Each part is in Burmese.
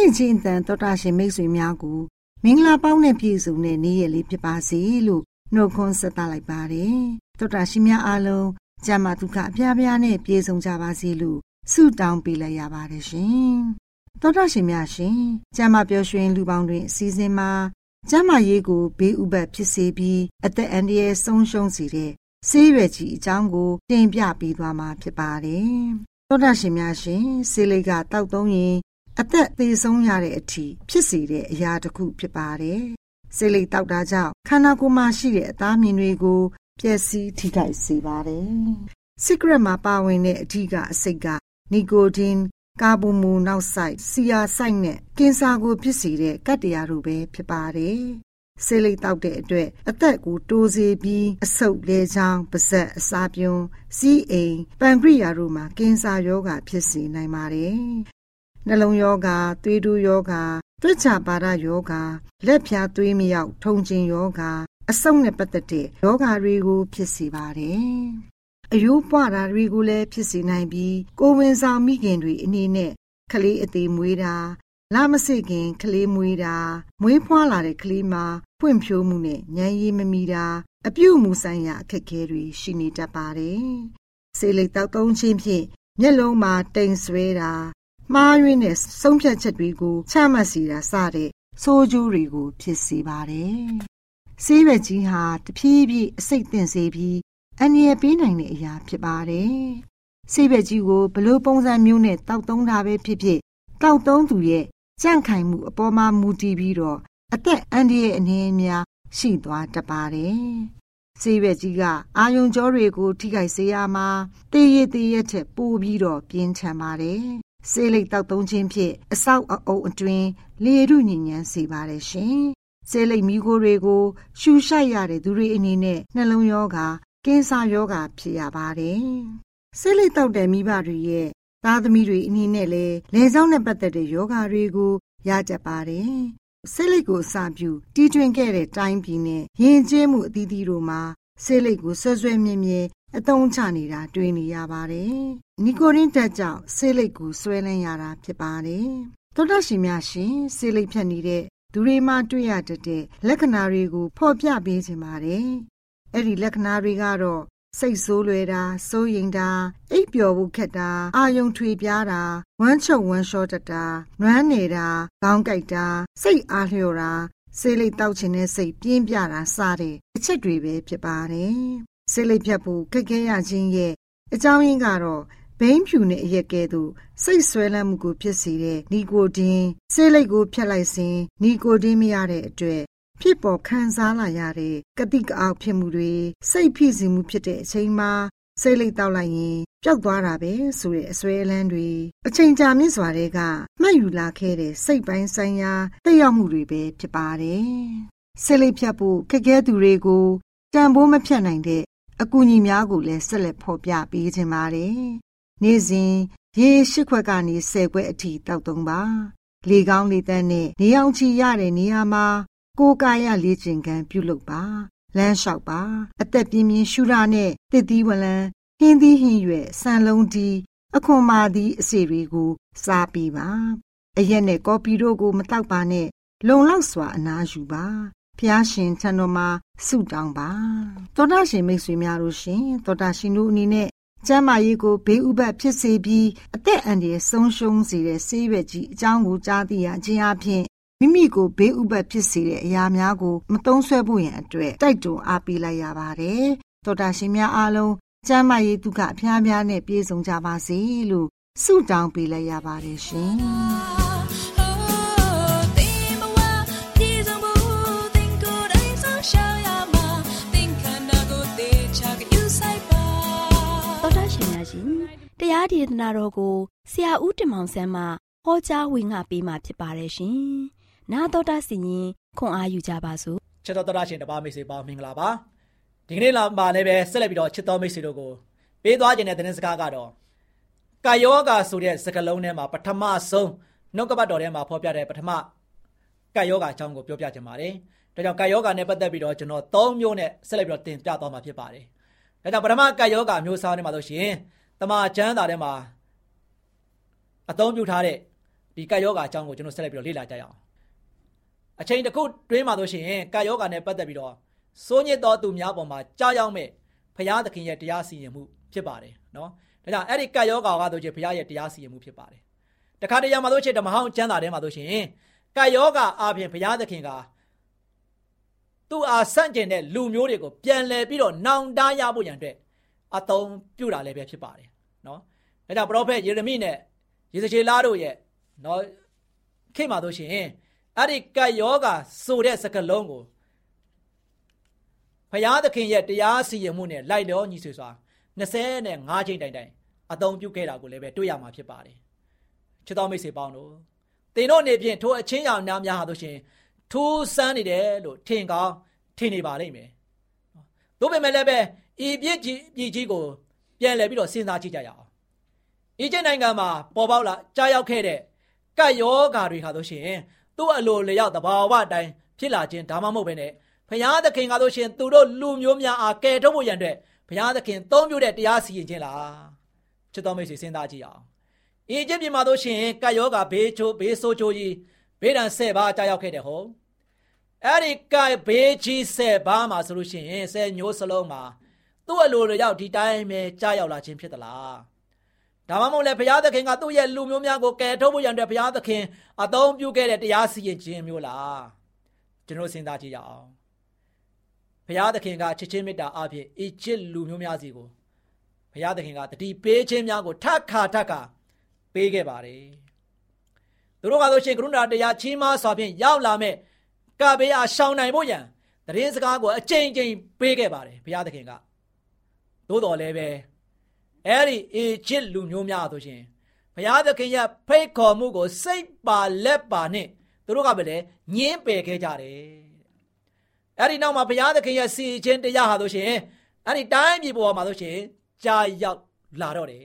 မျော်လင့်ခြင်းအတန်တော်တာရှင်မိတ်ဆွေများကိုမင်္ဂလာပေါင်းနဲ့ပြည့်စုံတဲ့နေ့ရက်လေးဖြစ်ပါစေလို့နှုတ်ခွန်းဆက်သလိုက်ပါတယ်တော်တာရှင်များအားလုံးကျမ်းမာဒုက္ခအပြားပြားနဲ့ပြည့်စုံကြပါစေလို့ဆုတောင်းပေးလိုက်ရပါတယ်ရှင်တော်တာရှင်များရှင်ကျမ်းမာပျော်ရွှင်လူပေါင်းတွင်အစည်းအဝေးမှာကျမ်းမာရေးကိုဘေးဥပတ်ဖြစ်စေပြီးအသက်အန္တရာယ်ဆုံးရှုံးစေတဲ့ဆေးရွက်ကြီးအကြောင်းကိုတင်ပြပေးသွားမှာဖြစ်ပါတယ်။သောတာရှင်များရှင်ဆေးလိပ်ကတောက်သုံးရင် အသက်သေဆုံးရတဲ့အထိဖြစ်စေတဲ့အရာတစ်ခုဖြစ်ပါတယ်။ဆေးလိပ်တောက်တာကြောင့်ခန္ဓာကိုယ်မှာရှိတဲ့အသားမြင်တွေကိုပျက်စီးထိခိုက်စေပါတယ်။ Secret မှာပါဝင်တဲ့အထီးကအစိတ်ကနီကိုတင်ကာဗွန်မိုနောက်ဆိုက်ဆီယာဆိုက်နဲ့ကင်ဆာကိုဖြစ်စေတဲ့ကတ္တရာတို့ပဲဖြစ်ပါတယ်ဆေးလိပ်တောက်တဲ့အတွက်အသက်ကိုတိုးစေပြီးအဆုတ်လဲချောင်းပါဇက်အစာပြုံးစီးအိမ်ပန်ခရိယာတို့မှာကင်ဆာရောဂါဖြစ်စေနိုင်ပါတယ်။ နှလုံးရောဂါ၊သွေးတိုးရောဂါ၊သွေးချပါဒရောဂါလက်ဖြာသွေးမရောက်ထုံကျင်ရောဂါအဆုတ်နဲ့ပတ်သက်တဲ့ရောဂါတွေကို ဖြစ်စေပါတယ်။အယိုးပွားတာတွေကိုလည်းဖြစ်စေနိုင်ပြီးကိုဝင်ဆောင်မိခင်တွေအနေနဲ့ကလေးအသေးမွေးတာလမစိခင်ကလေးမွေးတာမွေးဖွားလာတဲ့ကလေးမှာဖွံ့ဖြိုးမှုနဲ့ဉာဏ်ရည်မမီတာအပြုအမူဆိုင်ရာအခက်အခဲတွေရှိနေတတ်ပါတယ်။ဆေးလိပ်တောက်သုံးခြင်းဖြင့်မျက်လုံးမှာတိမ်ဆွဲတာ မှားယွင်းတဲ့ဆုံးဖြတ်ချက်တွေကိုချမှတ်စီတာစတဲ့ဆိုးကျိုးတွေကို ဖြစ်စေပါတယ်။ဆေးရွက်ကြီးဟာတဖြည်းဖြည်းအစိတ်သင့်စေပြီးအန္တရာယ်ပေးနိုင်တဲ့အရာဖြစ်ပါတယ်။ဆေးရွက်ကြီးကိုဘလို့ပုံစံမျိုးနဲ့တောက်သုံးတာပဲဖြစ်ဖြစ်တောက်သုံးသူရဲ့ကြန့်ခိုင်မှုအပေါ်မှာမူတည်ပြီးတော့အသက်အန္တရာယ်အနေများရှိသွားတပါတယ်။ဆေးရွက်ကြီးကအာယုံကြောတွေကို ထိခိုက်စေရမှာတေးရသေးရထက်ပိုပြီးတော့ပြင်းထန်ပါတယ်။ ဆေးလိပ်တောက်သုံးခြင်းဖြင့်အဆောက်အအုံအတွင်းလေရုညဉ့်ဉန်းစေပါတယ်ရှင်။ဆေးလိပ်မီးခိုးတွေကိုရှူရှိုက်ရတဲ့သူတွေအနေနဲ့နှလုံးရောဂါကင်ဆာရောဂါဖြစ်ရပါတယ်။ဆေးလိပ်တောက်တဲ့မိဘတွေရဲ့သားသမီးတွေအနေနဲ့လည်းလေကြောင်းနဲ့ပတ်သက်တဲ့ယောဂါတွေကိုရကြပါတယ်။ဆေးလိပ်ကိုအစာပြုတီးတွင်ခဲ့တဲ့တိုင်းပြည်နဲ့ယဉ်ကျေးမှုအသီးသီးတို့မှာဆေးလိပ်ကိုဆွဲဆွဲမြဲမြဲ အသုံးချနေတာတွေ့နေရပါတယ်။နီကိုရင်းတက်ကြောင့်ဆေးလိပ်ကိုဆွဲလန်းရတာဖြစ်ပါတယ်။သောတာရှင်များရှင်ဆေးလိပ်ဖြတ်နေတဲ့သူတွေမှတွေ့ရတတ်တဲ့လက္ခဏာတွေကိုဖော်ပြပေးခြင်းပါတယ်။အဲ့ဒီလက္ခဏာတွေကတော့စိတ်ဆိုးလွယ်တာစိုးရိမ်တာအိပ်ပျော်ဖို့ခက်တာအာယုံထွေပြားတာဝမ်းချုပ်ဝမ်းလျှောတတ်တာနွမ်းနေတာခေါင်းကိုက်တာစိတ်အားလျော့တာဆေးလိပ်တောက်ခြင်းနဲ့စိတ်ပြင်းပြတာစတဲ့အချက်တွေပဲဖြစ်ပါတယ် ဆေးလိပ်ဖြတ်ဖို့ခက်ခဲရခြင်းရဲ့အကြောင်းရင်းကတော့ဘိန်းဖြူနဲ့အရက်ကဲသို့စိတ်ဆွဲလန်းမှုကိုဖြစ်စေတဲ့နီကိုတင်းဆေးလိပ်ကိုဖြတ်လိုက်စဉ်နီကိုတင်းမရတဲ့အတွက်ဖြစ်ပေါ်ခံစားလာရတဲ့ကတိကအောက်ဖြစ်မှုတွေစိတ်ဖိစီးမှုဖြစ်တဲ့အချိန်မှာစိတ်လိတ်တောက်လိုက်ရင်ပျောက်သွားတာပဲဆိုတဲ့အစွဲအလန်းတွေအချိန်ကြာမြင့်စွာတဲ့ကမှတ်ယူလာခဲ့တဲ့စိတ်ပိုင်းဆိုင်ရာသိရောက်မှုတွေပဲဖြစ်ပါတယ်။စိတ်လိတ်ဖြတ်ဖို့ခက်ခဲသူတွေကိုတန်ဖိုးမဖြတ်နိုင်တဲ့ အကူအညီများကိုလည်းဆက်လက်ဖော်ပြပေးခြင်းပါတယ်။နေ့စဉ်ရေရှိခွက်ကနေ၁၀ခွက်အထိတောက်သုံးပါ။လေကောင်းလေတန်းနဲ့နေအောင်ချီရတဲ့နေရာမှာကိုယ်ကာယလေ့ကျင့်ခန်းပြုလုပ်ပါလမ်းလျှောက်ပါအသက်ပြင်းပြင်းရှူရနဲ့တစ်သီးဝလံဟင်းသီးဟင်းရွက်ဆန်လုံးဒီအခွန်မာသီးအစီတွေကို စားပြီးပါအရက်နဲ့ကော်ပီတို့ကိုမတောက်ပါနဲ့လုံလောက်စွာအနားယူပါ ဖျားရှင်ထံတော်မှာဆုတောင်းပါသောတာရှင်မိတ်ဆွေများတို့ရှင်သောတာရှင်တို့အနေနဲ့ကျမ်းမာရေးကိုဘေးဥပတ်ဖြစ်စေပြီးအသက်အန္တရာယ်ဆုံးရှုံးစေတဲ့ဆေးရွက်ကြီးအကြောင်းကိုကြားသိရခြင်းအပြင်မိမိကိုဘေးဥပတ်ဖြစ်စေတဲ့အရာများကိုမသုံးဆွဲဖို့ရန်အတွက်တိုက်တွန်းအားပေးလိုက်ရပါတယ်။သောတာရှင်များအားလုံးကျမ်းမာရေးဒုက္ခအဖျားဖျားနဲ့ပြည့်စုံကြပါစေလို့ဆုတောင်းပေးလိုက်ရပါတယ်ရှင်။ တရားဒေသနာတော်ကိုဆရာဦးတင်မောင်ဆန်းမှဟောကြားဝင်ငါပေးมาဖြစ်ပါတယ်ရှင်။နာတော်တာစီရင်ခွန်အားယူကြပါစို့ချစ်တော်တော်ရှင်တပါမိတ်ဆွေပေါင်းမင်္ဂလာပါဒီကနေ့လာမှာလည်းပဲဆက်လက်ပြီးတော့ချစ်တော်မိတ်ဆွေတို့ကိုပေးသွားခြင်းတဲ့သတင်းစကားကတော့ကာယောဂါဆိုတဲ့စကားလုံးထဲမှာပထမဆုံးနှုတ်ကပတ်တော်ထဲမှာဖော်ပြတဲ့ပထမကာယောဂါအကြောင်းကိုပြောပြခြင်းပါတယ်ဒါကြောင့်ကာယောဂါနဲ့ပတ်သက်ပြီးတော့ကျွန်တော်၃မျိုးနဲ့ဆက်လက်ပြီးတော့တင်ပြသွားမှာဖြစ်ပါတယ်ဒါကြောင့်ပထမကာယောဂါမျိုးစားထဲမှာဆိုရှင် တမန်ကျမ်းစာထဲမှာအသုံးပြုထားတဲ့ဒီကာယောဂါအကြောင်းကိုကျွန်တော်ဆက်လက်ပြီးတော့လေ့လာကြရအောင်အချိန်တစ်ခုတွင်းမှာဆိုရှင်ကာယောဂါနဲ့ပတ်သက်ပြီးတော့စိုးညစ်တော်သူများပေါ်မှာကြားရောက်မဲ့ဘုရားသခင်ရဲ့တရားစီရင်မှုဖြစ်ပါတယ်နော်ဒါကြောင့်အဲ့ဒီကာယောဂါကဆိုရှင်ဘုရားရဲ့တရားစီရင်မှုဖြစ်ပါတယ်တခါတရံမှာဆိုရှင်ဓမ္မဟောင်းကျမ်းစာထဲမှာဆိုရှင်ကာယောဂါအပြင်ဘုရားသခင်ကသူ့အားဆန့်ကျင်တဲ့လူမျိုးတွေကိုပြန်လည်ပြီးတော့နောင်တရဖို့ရန်အတွက်အသုံးပြုတာလည်းပဲဖြစ်ပါတယ် နော်ဒါကြောင့်ပရောဖက်ယေရမိနဲ့ယေဇကျေလတို့ရဲ့နော်ခေတ်မှာဆိုရှင်အဲ့ဒီကတ်ယောဂါဆိုတဲ့စကားလုံးကိုဖယားသခင်ရဲ့တရားစီရင်မှုနဲ့လိုက်လျောညီဆွေစွာ25ချိန်တိုင်တိုင်အသုံးပြုခဲ့တာကိုလည်းပဲတွေ့ရမှာဖြစ်ပါတယ်ချစ်တော်မိတ်ဆွေပေါင်းတို့သင်တို့နေဖြင့်ထိုအချင်းရောင်များများဟာဆိုရှင်ထိုးစမ်းနေတယ်လို့ထင်ကောင်းထင်နေပါလိမ့်မယ်တို့ပေမဲ့လည်းပဲဤပြည့်ကြီးပြည်ကြီးကို ပြန်လည်ပြီးတော့စဉ်းစားကြည့်ကြရအောင်အီဂျစ်နိုင်ငံမှာပေါ်ပေါက်လာကြားရောက်ခဲ့တဲ့ကတ်ယောဂါတွေဟာဆိုရှင်သူ့အလိုလျောက်တဘာဝအတိုင်းဖြစ်လာခြင်းဒါမှမဟုတ်ပဲနဲ့ဘုရားသခင်ကဆိုရှင်သူတို့လူမျိုးများအားကယ်ထုတ်ဖို့ရန်အတွက်ဘုရားသခင်သုံးပြုတဲ့တရားစီရင်ခြင်းလားချစ်တော်မိတ်ဆွေစဉ်းစားကြည့်အောင်အီဂျစ်ပြည်မှာဆိုရှင်ကတ်ယောဂါဘေးချိုးဘေးဆိုးချိုးကြီးဘေးဒဏ်ဆယ်ပါးကြားရောက်ခဲ့တဲ့ဟုတ်အဲ့ဒီကတ်ဘေးကြီးဆယ်ပါးမှာဆိုလို့ရှိရင်ဆယ်မျိုးစလုံးမှာ သူ့အလိုလျောက်ဒီတိုင်းပဲကြားရောက်လာခြင်းဖြစ်သလားဒါမှမဟုတ်လေဘုရားသခင်ကသူ့ရဲ့လူမျိုးများကိုကယ်ထုတ်ဖို့ရန်အတွက်ဘုရားသခင်အသုံးပြုခဲ့တဲ့တရားစီရင်ခြင်းမျိုးလားကျွန်တော်စဉ်းစားကြည့်ရအောင်ဘုရားသခင်ကချစ်ချင်းမေတ္တာအဖြစ်အီဂျစ်လူမျိုးများစီကိုဘုရားသခင်ကတတိပေးခြင်းများကိုထပ်ခါထပ်ခါပေးခဲ့ပါတယ်သူတို့ကဆိုရှင်ကရုဏာတရားချီးမားစွာဖြင့်ရောက်လာမဲ့ကဘေးအားရှောင်နိုင်ဖို့ရန်တရင်စကားကိုအကြိမ်ကြိမ်ပေးခဲ့ပါတယ်ဘုရားသခင်က သို့တော်လည်းပဲအဲ့ဒီအေချစ်လူမျိုးများဆိုရှင်ဘုရားသခင်ရဲ့ဖိတ်ခေါ်မှုကို စိတ်ပါလက်ပါနဲ့သူတို့ကပဲလေညင်းပယ်ခဲ့ကြတယ်အဲ့ဒီနောက်မှာဘုရားသခင်ရဲ့စီခြင်းတရားဟာဆိုရှင်အဲ့ဒီတိုင်းပြည်ပေါ်မှာဆိုရှင်ကြာရောက်လာတော့တယ်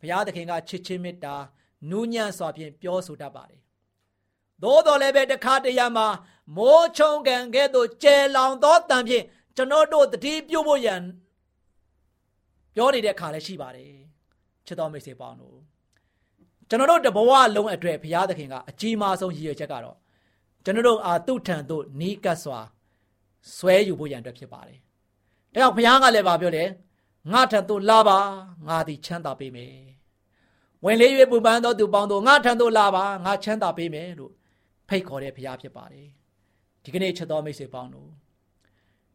ဘုရားသခင်ကချစ်ချင်းမေတ္တာနူးညံ့စွာဖြင့်ပြောဆိုတတ်ပါတယ်သို့တော်လည်းပဲတခါတရံမှာမိုးချုံကန်ကဲ့သို့ကျဲလောင်သောတန်ဖြင့်ကျွန်တော်တို့တတိပြုတ်ဖို့ရန် ပြောနေတဲ့ခါလည်းရှိပါတယ်ချစ်တော်မိတ်ဆွေပေါင်းတို့ကျွန်တော်တို့တဘဝလုံးအတွက်ဘုရားသခင်ကအကြီးမားဆုံးရည်ရွယ်ချက်ကတော့ကျွန်တော်တို့အာသူ့ထံသို့နီးကပ်စွာဆွဲယူဖို့ရန်အတွက်ဖြစ်ပါတယ်။ဒါကြောင့်ဘုရားကလည်းပြောတယ်ငါထံသို့လာပါငါသည်ချမ်းသာပေးမယ်။ဝင်လေး၍ပူပန်းသောသူပေါင်းတို့ငါထံသို့လာပါငါချမ်းသာပေးမယ်လို့ဖိတ်ခေါ်တဲ့ဘုရားဖြစ်ပါတယ်။ဒီကနေ့ချက်တော်မိတ်ဆွေပေါင်းတို့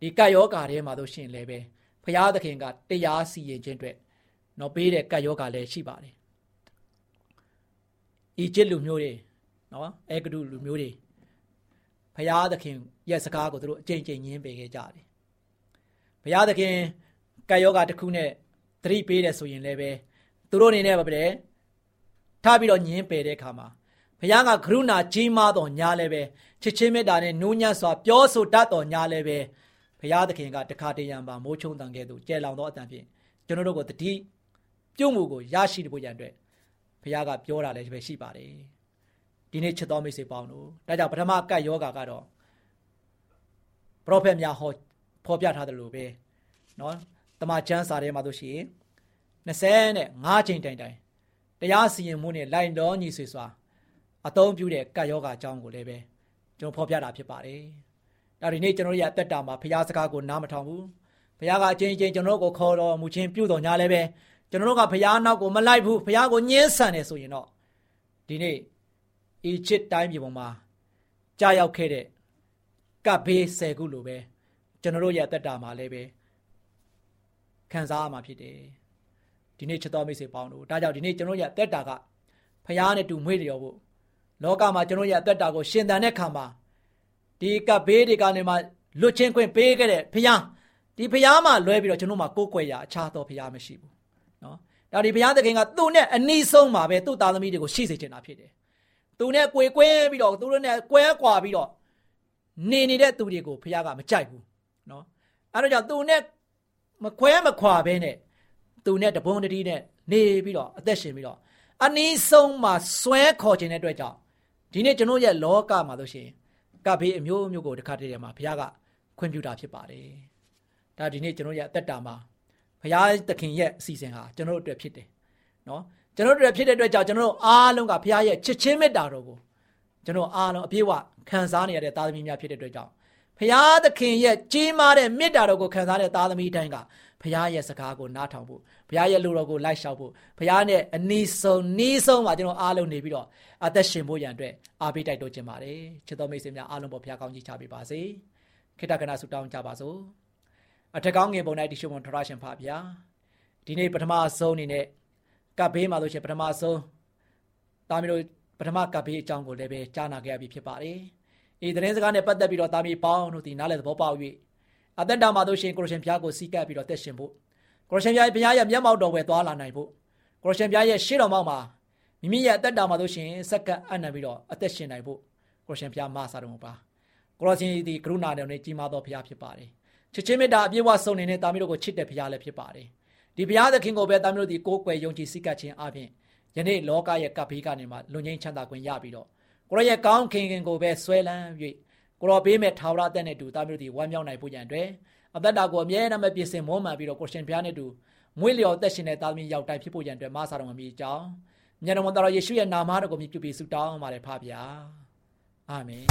ဒီကတ်ယောဂါထဲမှာတို့ရှင်လည်းပဲ ဘုရားသခင်ကတရားစီရင်ခြင်းအတွက်နော်ပေးတဲ့ကတ်ယောဂါလည်းရှိပါတယ်။ဤကျစ်လူမျိုးတွေနော်အဲဂဒုလူမျိုးတွေဘုရားသခင်ရဲ့စကားကိုသူတို့အကြိမ်ကြိမ်ညင်းပယ်ခဲ့ကြတယ်ဘုရားသခင်ကာယောဂတစ်ခုနဲ့သတိပေးတယ်ဆိုရင်လည်းပဲသူတို့အနေနဲ့ပဲပဲထားပြီးတော့ညင်းပယ်တဲ့အခါမှာဘုရားကကရုဏာကြီးမားတော်ညာလည်းပဲချစ်ချင်းမေတ္တာနဲ့နူးညံ့စွာပြောဆိုတတ်တော်ညာလည်းပဲ ဘုရားသခင်ကတခါတရံပါမိုးချုံတန်ကဲ့သို့ကျဲလောင်သောအတန်ဖြင့်ကျွန်တော်တို့ကိုတတိပြုတ်မှုကိုရရှိဖို့ရန်အတွက်ဘုရားကပြောတာလည်းပဲရှိပါတယ်ဒီနေ့ချစ်တော်မိတ်ဆွေပေါင်းတို့ဒါကြောင့်ပထမကတ်ယောဂါကတော့ပရောဖက်များဟောဖော်ပြထားတယ်လို့ပဲเนาะတမန်ကျမ်းစာထဲမှာတို့ရှိရင်25ချိန်တိုင်တိုင်တရားစီရင်မှုနဲ့လိုင်တော်ညီဆွေစွာအသုံးပြုတဲ့ကတ်ယောဂါအကြောင်းကိုလည်းပဲကျွန်တော်ဖော်ပြတာဖြစ်ပါတယ်။ ဒါဒီနေ့ကျွန်တော်ရဲ့အသက်တာမှာဘုရားစကားကိုနားမထောင်ဘူး။ဘုရားကအချင်းချင်းကျွန်တော်ကိုခေါ်တော်မူခြင်းပြုတော်ညာလည်းပဲကျွန်တော်တို့ကဘုရားနောက်ကိုမလိုက်ဘူးဘုရားကိုညှင်းဆန်နေဆိုရင်တော့ဒီနေ့အီဂျစ်တိုင်းပြည်ပေါ်မှာကြာရောက်ခဲ့တဲ့ကပ်ဘေးဆယ်ခုလိုပဲကျွန်တော်တို့ရဲ့တက်တာမှာလည်းပဲခံစားရမှာဖြစ်တယ်ဒီနေ့ချစ်တော်မိတ်ဆွေပေါင်းတို့ဒါကြောင့်ဒီနေ့ကျွန်တော်ရဲ့တက်တာကဖရားနဲ့တူမွေးလျော်ဖို့လောကမှာကျွန်တော်ရဲ့တက်တာကိုရှင်သန်တဲ့ခါမှာ ဒီကဘေးတွေကနေမှလွတ်ချင်းခွင့်ပေးခဲ့တဲ့ဖခင်ဒီဖခင်မှလွဲပြီးတော့ကျွန်တော်မှကိုးကွယ်ရအခြားသောဖခင်မရှိဘူးနော်ဒါဒီဖခင်သခင်ကသူ့နဲ့အနီးဆုံးမှာပဲသူ့သားသမီးတွေကိုရှိစေချင်တာဖြစ်တယ်သူနဲ့ကြွေကွင်းပြီးတော့သူတို့နဲ့ကွဲကွာပြီးတော့နေနေတဲ့သူတွေကိုဖခင်ကမကြိုက်ဘူးနော်အဲ့တော့ကြောင့်သူနဲ့မခွဲမခွာဘဲနဲ့သူနဲ့တပွန်းတတိနဲ့နေပြီးတော့အသက်ရှင်ပြီးတော့အနည်းဆုံးမှာဆွဲခေါ်ခြင်းတဲ့အတွက်ကြောင့်ဒီနေ့ကျွန်တို့ရဲ့လောကမှာဆိုရှင် ကဘေးအမျိုးမျိုးကိုတစ်ခါတည်းတည်းမှာဘုရားကခွင့်ပြုတာဖြစ်ပါတယ်ဒါဒီနေ့ကျွန်တော်ရဲ့အသက်တာမှာဘုရားသခင်ရဲ့အစီအစဉ်ဟာကျွန်တော်တို့အတွက်ဖြစ်တယ်နော်ကျွန်တော်တို့ဖြစ်တဲ့အတွက်ကြောင့်ကျွန်တော်တို့အားလုံးကဘုရားရဲ့ချစ်ချင်းမေတ္တာတော်ကိုကျွန်တော်အားလုံးအပြည့်အဝခံစားနေရတဲ့သားသမီးများဖြစ်တဲ့အတွက်ကြောင့် ဘုရားသခင်ရဲ့ကြီးမားတဲ့မေတ္တာတော်ကိုခံစားတဲ့သားသမီးတိုင်းကဘုရားရဲ့စကားကိုနားထောင်ဖို့ဘုရားရဲ့လူတော်ကိုလိုက်လျှောက်ဖို့ဘုရားနဲ့အနီးဆုံးနီးဆုံးမှာကျွန်တော်အားလုံးနေပြီးတော့အသက်ရှင်ဖို့ရန်အတွက်အားပေးတိုက်တွန်းခြင်းပါတယ်ချစ်တော်မိတ်ဆွေများအားလုံးပေါ်ဘုရားကောင်းကြီးချပေးပါစေခိတ္တကနာဆုတောင်းကြပါစို့အထက်ကောင်းငယ်ပုံ၌တရှိမွန်ထရရှင်ဖပါဗျာဒီနေ့ပထမဆုံးအနေနဲ့ကပ်ဘေးမှာလို့ရှိရင်ပထမဆုံးတာမီတို့ပထမကပ်ဘေးအကြောင်းကိုလည်းပဲကြားနာခဲ့ရပြီဖြစ်ပါတယ်။ ဤသတင်းစကားနဲ့ပတ်သက်ပြီးတော့တာမီပေါင်းတို့ဒီနားလည်သဘောပေါက်၍အသက်တာမှာတို့ရှင်ကိုရရှင်ဘုရားကိုစီးကပ်ပြီးတော့တက်ရှင်ဖို့ကိုရရှင်ဘုရားဘုရားရဲ့မျက်မှောက်တော်ဝယ်သွားလာနိုင်ဖို့ကိုရရှင်ဘုရားရဲ့ရှေ့တော်မောက်မှာမိမိရဲ့အသက်တာမှာတို့ရှင်စက္ကန့်အနံပြီးတော့အသက်ရှင်နိုင်ဖို့ကိုရရှင်ဘုရားမဆာတော်မူပါကိုရရှင်ဒီကရုဏာတော်နဲ့ကြီးမားသောဘုရားဖြစ်ပါတယ်ချစ်ချင်းမေတ္တာအပြည့်အဝစုံနေတဲ့တာမီတို့ကိုချစ်တဲ့ဘုရားလည်းဖြစ်ပါတယ်ဒီဘုရားသခင်ကိုပဲတာမီးတို့ဒီကိုးကွယ်ယုံကြည်စိတ်ကပ်ခြင်းအပြင်ယနေ့လောကရဲ့ကပ်ဘေးကနေမှလွန်ငင်းချမ်းသာခွင့်ရပြီးတော့ ကိုရောရဲ့ကောင်းခင်ခင်ကိုပဲဆွဲလန်း၍ကိုရောပေးမဲ့ထာဝရအသက်နဲ့တူတာမီးတို့ဒီဝမ်းမြောက်နိုင်ဖို့ရန်အတွက်အသက်တာကိုအမြဲတမ်းမပြည့်စင်မွမ်းမံပြီးတော့ကိုရှင်ဘုရားနဲ့တူမွေးလျော်သက်ရှင်တဲ့တာသမီးရောက်တိုင်းဖြစ်ဖို့ရန်အတွက်မဆာတော်မမီအကြောင်းမြတ်တော်တော်ယေရှုရဲ့နာမတော်ကိုမြှုပ်ပြီးဆုတောင်းပါတယ်ဖပါဗျာအာမင်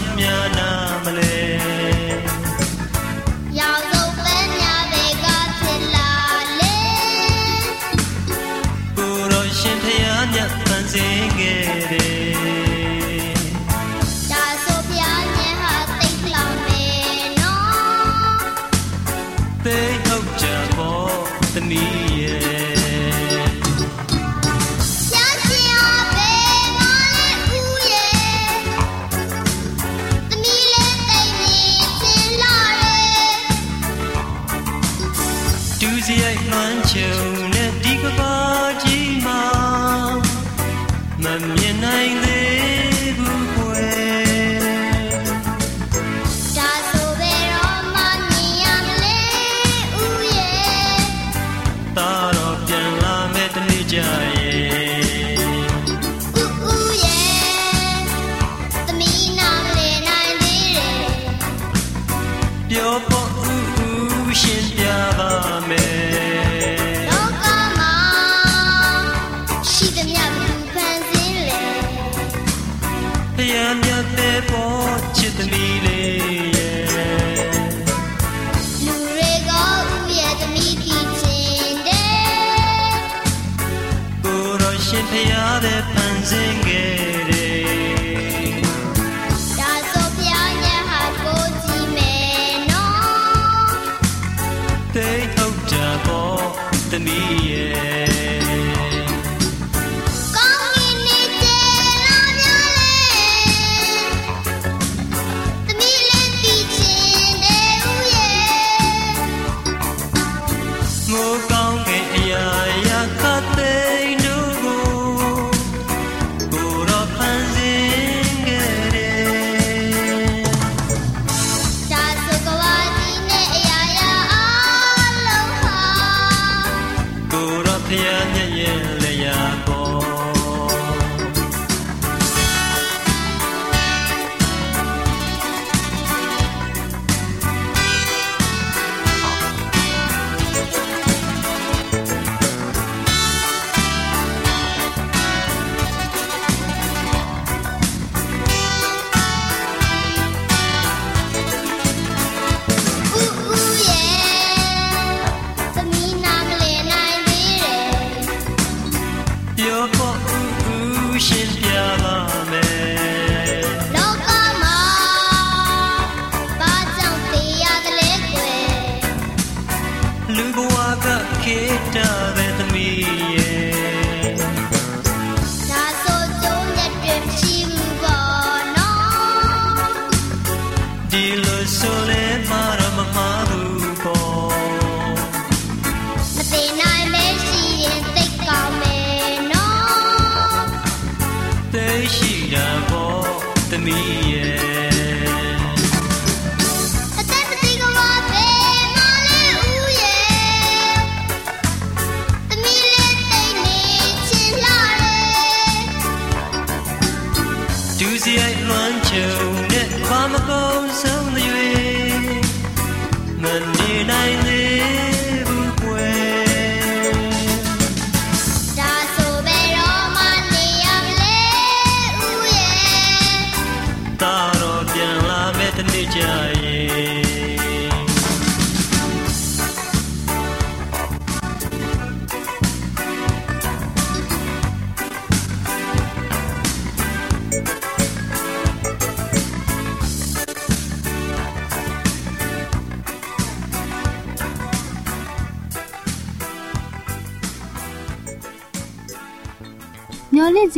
Yeah.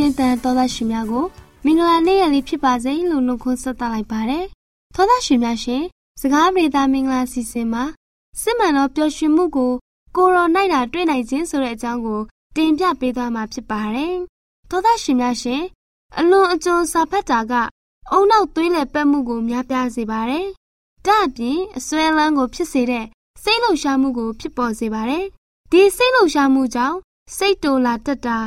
မျော်လင့်ခြင်းတန်သောသားရှင်များကိုမင်္ဂလာနေ့ရက်လေးဖြစ်ပါစေလို့နှုတ်ခွန်းဆက်သလိုက်ပါတယ်။သောသားရှင်များရှင်စကားပြေတာမင်္ဂလာစီစဉ်မှာစစ်မှန်သောပျော်ရွှင်မှုကိုကိုရောနိုင်တာတွေ့နိုင်ခြင်းဆိုတဲ့အကြောင်းကိုတင်ပြပေးသွားမှာဖြစ်ပါတယ်။သောသားရှင်များရှင်အလွန်အကျွံစာဖတ်တာကအုံနောက်သွေးလည်ပတ်မှုကိုများပြားစေပါတယ်။ဒါအပြင်အစွဲလန်းကိုဖြစ်စေတဲ့စိတ်လှုပ်ရှားမှုကိုဖြစ်ပေါ်စေပါတယ်။ဒီစိတ်လှုပ်ရှားမှုကြောင့်စိတ်တိုလာတက်တာ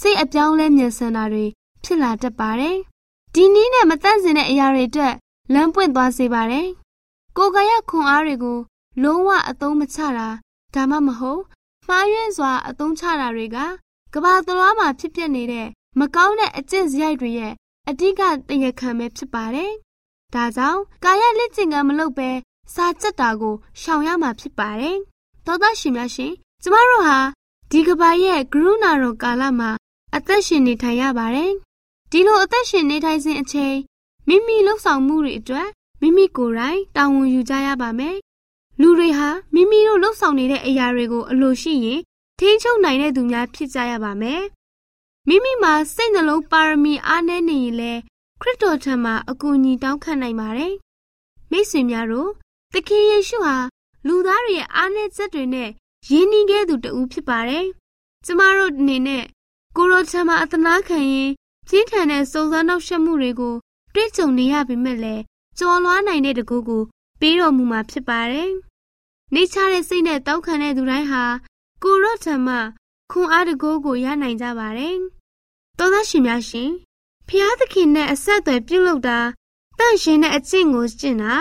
စိတ်အပြောင်းလဲမြန်ဆန်တာတွေဖြစ်လာတတ်ပါတယ်။ဒီနည်းနဲ့မတန့်စင်တဲ့အရာတွေအတွက်လမ်းပွင့်သွားစေပါတယ်။ကိုယ်ကရခွန်အားတွေကို လုံးဝအသုံးမချတာဒါမှမဟုတ်မှားယွင်းစွာအသုံးချတာတွေကကဘာသလွားမှာဖြစ်ပျက်နေတဲ့မကောင်းတဲ့အကျင့်စရိုက်တွေရဲ့အဓိကတရားခံပဲဖြစ်ပါတယ်။ဒါကြောင့်ကာယလက်ကျင်ကမလုပ်ပဲစာကြက်တာကိုရှောင်ရမှာဖြစ်ပါတယ်။သောသားရှင်များရှင်ကျမတို့ဟာဒီကဘာရဲ့ကရုဏာတော်ကာလမှာ အသက်ရှင်နေထိုင်ရပါတယ်။ဒီလိုအသက်ရှင်နေထိုင်စဉ်အချိန်မိမိလှုပ်ဆောင်မှုတွေအတွက်မိမိကိုယ်တိုင်တာဝန်ယူကြရပါမယ်။လူတွေဟာမိမိတို့လှုပ်ဆောင်နေတဲ့အရာတွေကိုအလိုရှိရင်ထိန်းချုပ်နိုင်တဲ့သူများဖြစ်ကြရပါမယ်။မိမိမှာစိတ်နှလုံးပါရမီအားနည်းနေရင်လည်းခရစ်တော်ထံမှာအကူအညီတောင်းခံနိုင်ပါတယ်။မိတ်ဆွေများတို့သခင်ယေရှုဟာလူသားတွေရဲ့အားနည်းချက်တွေနဲ့ရင်းနှီးခဲ့သူတဦးဖြစ်ပါတယ်။ကျမတို့အနေနဲ့ ကိုရိုချမ်းမှာအသနာခံရင်ပြင်းထန်တဲ့စုံစမ်းနှောက်ယှက်မှုတွေကိုတွေ့ကြုံနေရပေမဲ့လည်းကြော်လွှားနိုင်တဲ့တကူကိုပေးတော်မူမှာဖြစ်ပါတယ်။နေချတဲ့စိတ်နဲ့တောက်ခံတဲ့သူတိုင်းဟာကိုရော့ထံမှခွန်အားတကူကိုရနိုင်ကြပါတယ်။သောသားရှင်များရှင်ဖျားသခင်နဲ့အဆက်အသွယ်ပြုလုပ်တာတန့်ရှင်တဲ့အကျင့်ကိုကျင့်တာ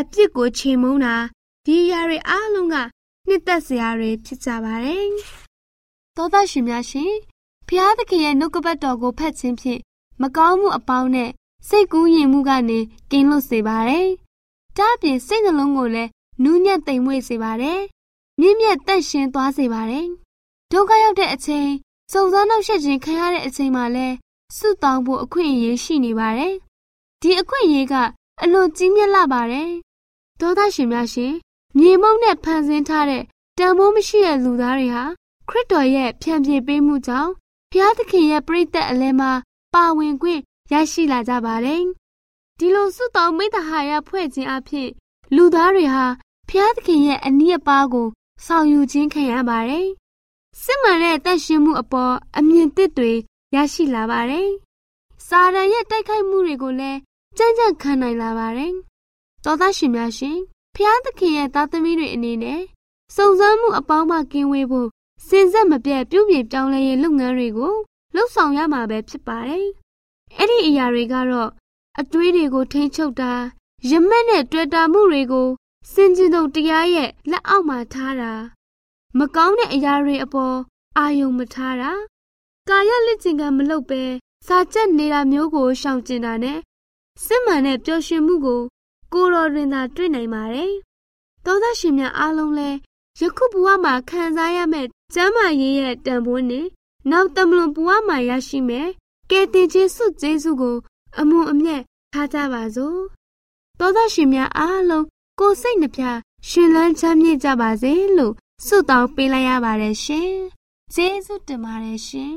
အပြစ်ကိုချေမှုန်းတာဒီအရာတွေအားလုံးကနှစ်သက်စရာတွေဖြစ်ကြပါတယ်။သောသားရှင်များရှင် ဖျားသခင်ရဲ့နှုတ်ကပတ်တော်ကိုဖတ်ခြင်းဖြင့်မကောင်းမှုအပေါင်းနဲ့စိတ်ကူးယဉ်မှုကနေကင်းလွတ်စေပါတယ်။ဒါ့အပြင်စိတ်နှလုံးကိုလည်းနူးညံ့သိမ်မွေ့စေပါတယ်။မြင့်မြတ်တန့်ရှင်းသွားစေပါတယ်။ဒုက္ခရောက်တဲ့အချိန်စုံစမ်းနှောက်ယှက်ခြင်းခံရတဲ့အချိန်မှာလည်းဆုတောင်းဖို့အခွင့်အရေးရှိနေပါတယ်။ဒီအခွင့်အရေးကအလွန်ကြီးမြတ်လာပါတယ်။သောသားရှင်များရှင်မြေမုံနဲ့ဖန်ဆင်းထားတဲ့တန်ဖိုးမရှိတဲ့လူသားတွေဟာခရစ်တော်ရဲ့ဖြန့်ဖြေပေးမှုကြောင့် ဖျားသခင်ရဲ့ပြိသက်အလဲမှာပါဝင်ခွင့်ရရှိလာကြပါတယ်။ဒီလိုစုတောင်းမိတ္တဟာယဖွဲ့ခြင်းအဖြစ်လူသားတွေဟာဖျားသခင်ရဲ့အနည်းအပါးကိုဆောင်ယူခြင်းခံရပါတယ်။စစ်မှန်တဲ့တတ်ရှင်မှုအပေါ်အမြင်သစ်တွေရရှိလာပါတယ်။စာရန်ရဲ့တိုက်ခိုက်မှုတွေကိုလည်းကြမ်းကြမ်းခံနိုင်လာပါတယ်။သောသားရှင်များရှင်ဖျားသခင်ရဲ့သားသမီးတွေအနေနဲ့စုံစမ်းမှုအပေါင်းမှကင်းဝေးဖို့ စင်ဆက်မပြတ်ပြုပြင်ပြောင်းလဲရေးလုပ်ငန်းတွေကိုလှုပ်ဆောင်ရမှာပဲဖြစ်ပါတယ်။အဲ့ဒီအရာတွေကတော့အတွေးတွေကိုထိန်းချုပ်တာရမက်နဲ့တွေ့တာမှုတွေကိုစင်ကြင်တုံတရားရဲ့လက်အောက်မှာထားတာမကောင်းတဲ့အရာတွေအပေါ်အာယုံမထားတာကာယလက်ကျင်ကမလုပ်ပဲစာချက်နေတာမျိုးကိုရှောင်ကျင်တာနဲ့စစ်မှန်တဲ့ပျော်ရွှင်မှုကိုကိုယ်တော်တွင်သာတွေ့နိုင်ပါတယ်။သောသားရှင်များအားလုံးလဲယခုဘဝမှာခံစားရမယ့် ကျမ်းမာရေးရဲ့တန်ဖိုးနဲ့နောက်တမလွန်ဘဝမှာရရှိမယ်ကယ်တင်ခြင်းစုကျေးဇူးကို အမွန်အမြတ်ထားကြပါစို့သောသားရှင်များအားလုံးကိုယ်စိတ်နှပြရှင်လန်းချမ်းမြေ့ကြပါစေလို့ဆုတောင်းပေးလိုက်ရပါတယ်ရှင်ကျေးဇူးတင်ပါတယ်ရှင်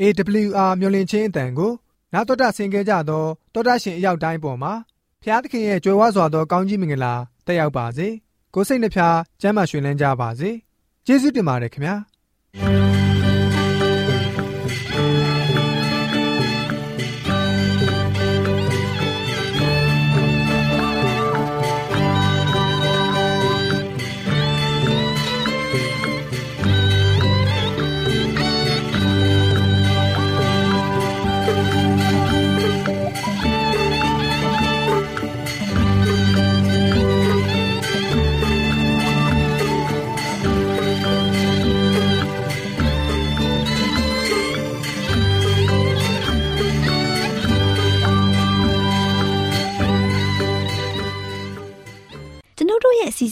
AWR မျော်လင့်ခြင်းအတန်ကိုနာတော်တာဆင်ကြကြသောတောတာရှင်အရောက်တိုင်းပေါ်မှာဖျားသခင်ရဲ့ကြွယ်ဝစွာသောကောင်းကြီးမင်္ဂလာတက်ရောက်ပါစေကိုစိတ်နှဖျားစမ်းမွှင်လန်းကြပါစေကျေးဇူးတင်ပါတယ်ခင်ဗျာ